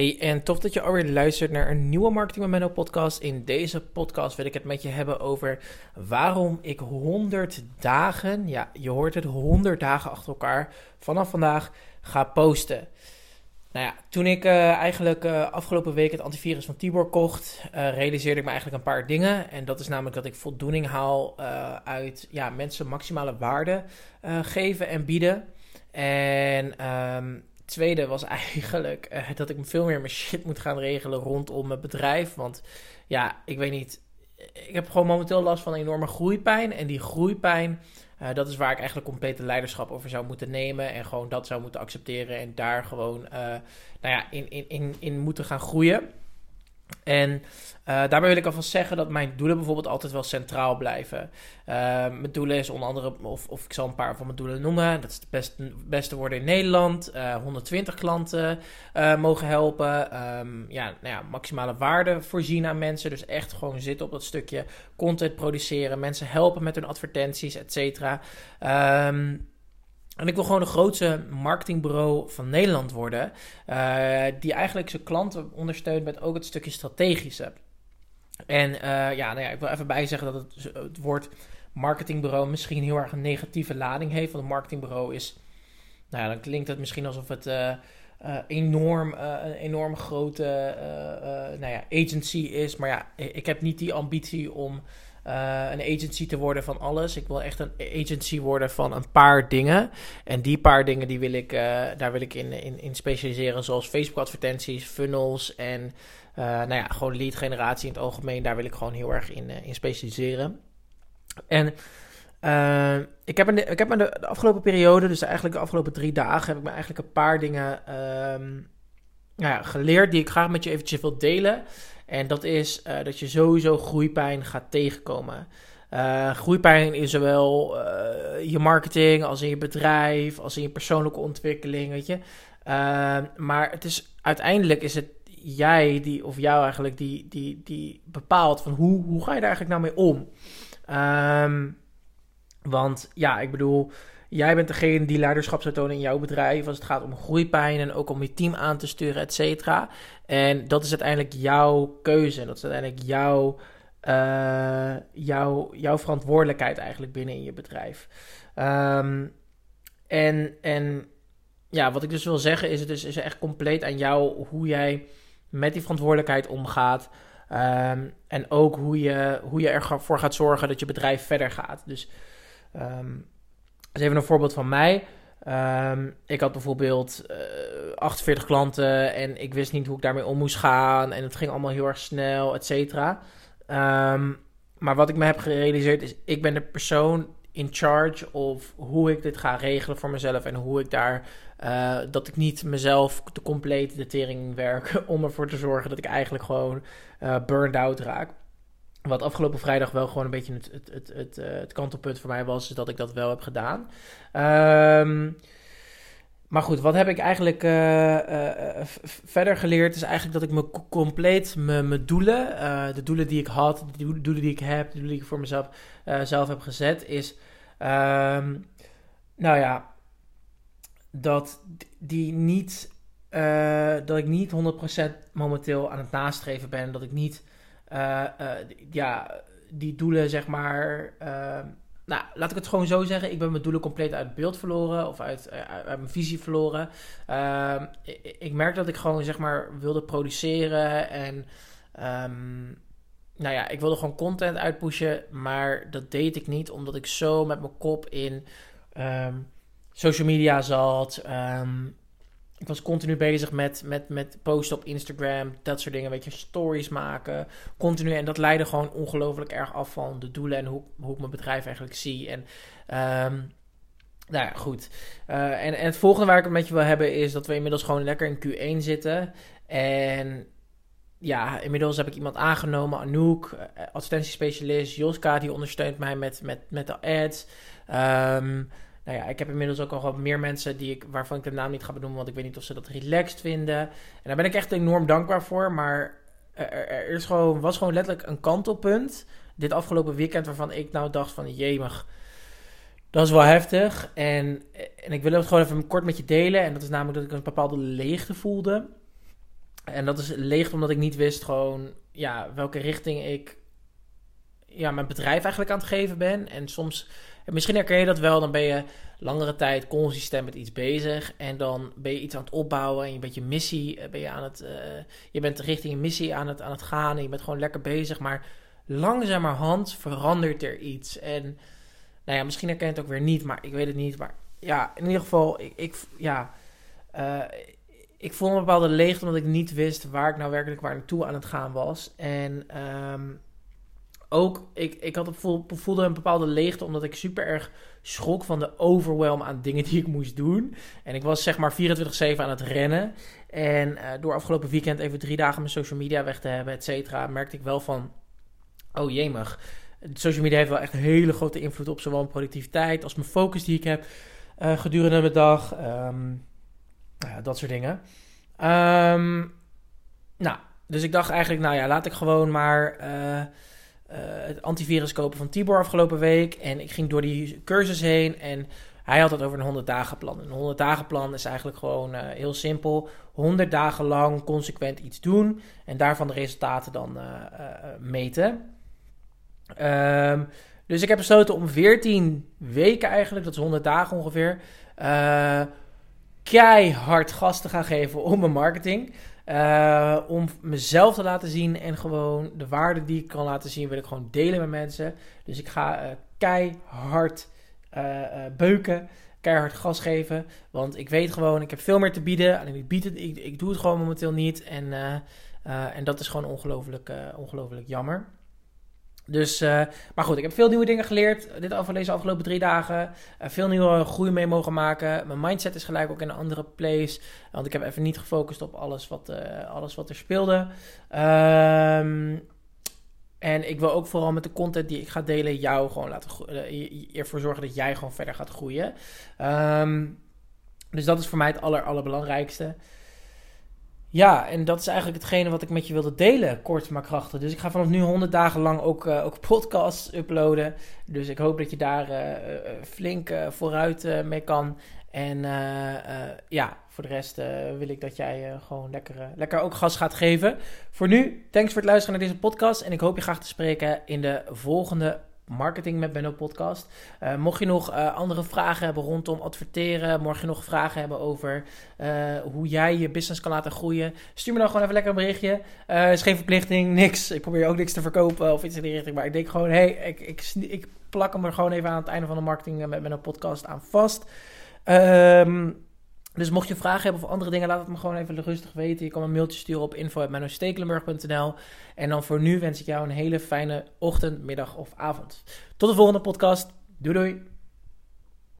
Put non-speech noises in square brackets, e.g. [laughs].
Hey, en tof dat je alweer luistert naar een nieuwe Marketing Momento podcast. In deze podcast wil ik het met je hebben over waarom ik 100 dagen, ja, je hoort het, 100 dagen achter elkaar vanaf vandaag ga posten. Nou ja, toen ik uh, eigenlijk uh, afgelopen week het antivirus van Tibor kocht, uh, realiseerde ik me eigenlijk een paar dingen. En dat is namelijk dat ik voldoening haal uit ja, mensen maximale waarde geven en bieden. En um, tweede was eigenlijk uh, dat ik veel meer mijn shit moet gaan regelen rondom mijn bedrijf. Want ja, ik weet niet. Ik heb gewoon momenteel last van enorme groeipijn. En die groeipijn, uh, dat is waar ik eigenlijk complete leiderschap over zou moeten nemen. En gewoon dat zou moeten accepteren. En daar gewoon uh, nou ja, in, in, in, in moeten gaan groeien. En uh, daarbij wil ik alvast zeggen dat mijn doelen bijvoorbeeld altijd wel centraal blijven. Uh, mijn doelen is onder andere, of, of ik zal een paar van mijn doelen noemen. Dat is het beste, beste worden in Nederland. Uh, 120 klanten mogen helpen. Um, ja, nou ja, maximale waarde voorzien aan mensen. Dus echt gewoon zitten op dat stukje content produceren. Mensen helpen met hun advertenties, et cetera. Um, en ik wil gewoon de grootste marketingbureau van Nederland worden. Uh, die eigenlijk zijn klanten ondersteunt met ook het stukje strategische. En uh, ja, nou ja, ik wil even bijzeggen dat het, het woord marketingbureau misschien heel erg een negatieve lading heeft. Want een marketingbureau is, nou ja, dan klinkt het misschien alsof het uh, enorm, een enorm grote nou ja, agency is. Maar ja, ik heb niet die ambitie om uh, een agency te worden van alles. Ik wil echt een agency worden van een paar dingen. En die paar dingen, die wil ik, uh, daar wil ik in, in, in specialiseren. Zoals Facebook advertenties, funnels en uh, nou ja, gewoon lead generatie in het algemeen. Daar wil ik gewoon heel erg in, in specialiseren. En ik heb, de, ik heb in de, afgelopen periode, dus eigenlijk de afgelopen drie dagen, heb ik me eigenlijk een paar dingen um, nou ja, geleerd die ik graag met je eventjes wil delen. En dat is uh, dat je sowieso groeipijn gaat tegenkomen. Uh, groeipijn in zowel uh, je marketing als in je bedrijf, als in je persoonlijke ontwikkeling, weet je. maar het is, uiteindelijk is het jij die, of jou eigenlijk, die, die, die bepaalt van hoe, hoe ga je daar eigenlijk nou mee om. Um, want ja, ik bedoel, Jij bent degene die leiderschap zou tonen in jouw bedrijf als het gaat om groeipijn en ook om je team aan te sturen, et cetera. En dat is uiteindelijk jouw keuze. Dat is uiteindelijk jouw, uh, jouw, jouw verantwoordelijkheid eigenlijk binnen in je bedrijf. Um, en, en ja, wat ik dus wil zeggen is, het is, echt compleet aan jou hoe jij met die verantwoordelijkheid omgaat. Um, en ook hoe je, hoe je ervoor gaat zorgen dat je bedrijf verder gaat. Dus um, dus even een voorbeeld van mij. Um, ik had bijvoorbeeld uh, eh, 48 klanten en ik wist niet hoe ik daarmee om moest gaan. En het ging allemaal heel erg snel, et cetera. Um, maar wat ik me heb gerealiseerd is, ik ben de persoon in charge of hoe ik dit ga regelen voor mezelf. En hoe ik daar, uh, dat ik niet mezelf de complete de tering werk [laughs] om ervoor te zorgen dat ik eigenlijk gewoon uh, burned out raak. Wat afgelopen vrijdag wel gewoon een beetje het, het, het, het, uh, het kantelpunt voor mij was, is dat ik dat wel heb gedaan. Um, maar goed, wat heb ik eigenlijk uh, uh, verder geleerd? Is eigenlijk dat ik me compleet mijn doelen, de doelen die ik had, de doelen die ik heb, de doelen die ik voor mezelf zelf heb gezet, is, um, nou ja, dat die niet, dat ik niet 100% momenteel aan het nastreven ben, dat ik niet ja, die doelen, zeg maar. Uh, nou, laat ik het gewoon zo zeggen. Ik ben mijn doelen compleet uit beeld verloren. Of uit, uit mijn visie verloren. Ehm, ik, ik, merk dat ik gewoon, zeg maar, wilde produceren. En. Um, nou ja, ik wilde gewoon content uitpushen. Maar dat deed ik niet, omdat ik zo met mijn kop in. Social media zat. Ik was continu bezig met, met, met posten op Instagram, dat soort dingen, weet je, stories maken, continu. En dat leidde gewoon ongelooflijk erg af van de doelen en hoe, hoe ik mijn bedrijf eigenlijk zie. En um, nou ja, goed. Uh, en, en het volgende waar ik het met je wil hebben is dat we inmiddels gewoon lekker in Q1 zitten. En ja, inmiddels heb ik iemand aangenomen, Anouk, eh, advertentiespecialist. Joska, die ondersteunt mij met, met, met de ads. Um, nou ja, ik heb inmiddels ook al wat meer mensen die ik, waarvan ik de naam niet ga benoemen, want ik weet niet of ze dat relaxed vinden. En daar ben ik echt enorm dankbaar voor. Maar er, is gewoon, was gewoon letterlijk een kantelpunt dit afgelopen weekend waarvan ik nou dacht van jemig, dat is wel heftig. En, en ik wil het gewoon even kort met je delen. En dat is namelijk dat ik een bepaalde leegte voelde. En dat is leeg omdat ik niet wist gewoon ja, welke richting ik ja, mijn bedrijf eigenlijk aan het geven ben. En soms, misschien herken je dat wel, dan ben je langere tijd consistent met iets bezig. En dan ben je iets aan het opbouwen en je bent je missie, ben je aan het, uh, je bent richting je missie aan het, aan het gaan. En je bent gewoon lekker bezig. Maar langzamerhand verandert er iets. En nou ja, misschien herken je het ook weer niet, maar ik weet het niet. Maar ja, in ieder geval, ik, ik ja, uh, ik voelde een bepaalde leegte omdat ik niet wist waar ik nou werkelijk waar naartoe aan het gaan was. En um, ook, ik, ik had voelde een bepaalde leegte omdat ik super erg schrok van de overwhelm aan dingen die ik moest doen. En ik was zeg maar 24-7 aan het rennen. En uh, door afgelopen weekend even drie dagen mijn social media weg te hebben, et cetera, merkte ik wel van, oh jemig. Social media heeft wel echt een hele grote invloed op zowel mijn productiviteit als mijn focus die ik heb uh, gedurende mijn dag. Ja, dat soort dingen. Um, nou, dus ik dacht eigenlijk, nou ja, laat ik gewoon maar uh, het antivirus kopen van Tibor afgelopen week. En ik ging door die cursus heen en hij had het over een 100 dagen plan. Een 100 dagen plan is eigenlijk gewoon uh, heel simpel. 100 dagen lang consequent iets doen en daarvan de resultaten dan meten. Um, dus ik heb besloten om 14 weken eigenlijk, dat is 100 dagen ongeveer, keihard gas te gaan geven om mijn marketing. Uh, om mezelf te laten zien en gewoon de waarde die ik kan laten zien, wil ik gewoon delen met mensen. Dus ik ga uh, keihard beuken, keihard gas geven. Want ik weet gewoon, ik heb veel meer te bieden. Alleen ik, bied het, ik, ik doe het gewoon momenteel niet. En, en dat is gewoon ongelooflijk, ongelooflijk jammer. Dus, uh, maar goed, ik heb veel nieuwe dingen geleerd dit over deze afgelopen drie dagen. Uh, veel nieuwe groei mee mogen maken. Mijn mindset is gelijk ook in een andere place. Want ik heb even niet gefocust op alles wat, uh, alles wat er speelde. Um, en ik wil ook vooral met de content die ik ga delen jou gewoon laten ervoor zorgen dat jij gewoon verder gaat groeien. Um, dus dat is voor mij het aller, allerbelangrijkste. Ja, en dat is eigenlijk hetgene wat ik met je wilde delen, kort maar krachtig. Dus ik ga vanaf nu 100 dagen lang ook, uh, ook podcasts uploaden. Dus ik hoop dat je daar uh, flink vooruit mee kan. En ja, voor de rest wil ik dat jij gewoon lekker, lekker ook gas gaat geven. Voor nu, thanks voor het luisteren naar deze podcast. En ik hoop je graag te spreken in de volgende Marketing met Benno podcast. Uh, mocht je nog uh, andere vragen hebben rondom adverteren, mocht je nog vragen hebben over uh, hoe jij je business kan laten groeien, stuur me dan gewoon even lekker een berichtje. is geen verplichting, niks. Ik probeer ook niks te verkopen of iets in die richting, maar ik denk gewoon, hey, ik, ik, ik plak hem er gewoon even aan het einde van de Marketing met Benno podcast aan vast. Um, dus mocht je vragen hebben of andere dingen, laat het me gewoon even rustig weten. Je kan een mailtje sturen op info.mennostekelenburg.nl. En dan voor nu wens ik jou een hele fijne ochtend, middag of avond. Tot de volgende podcast. Doei doei!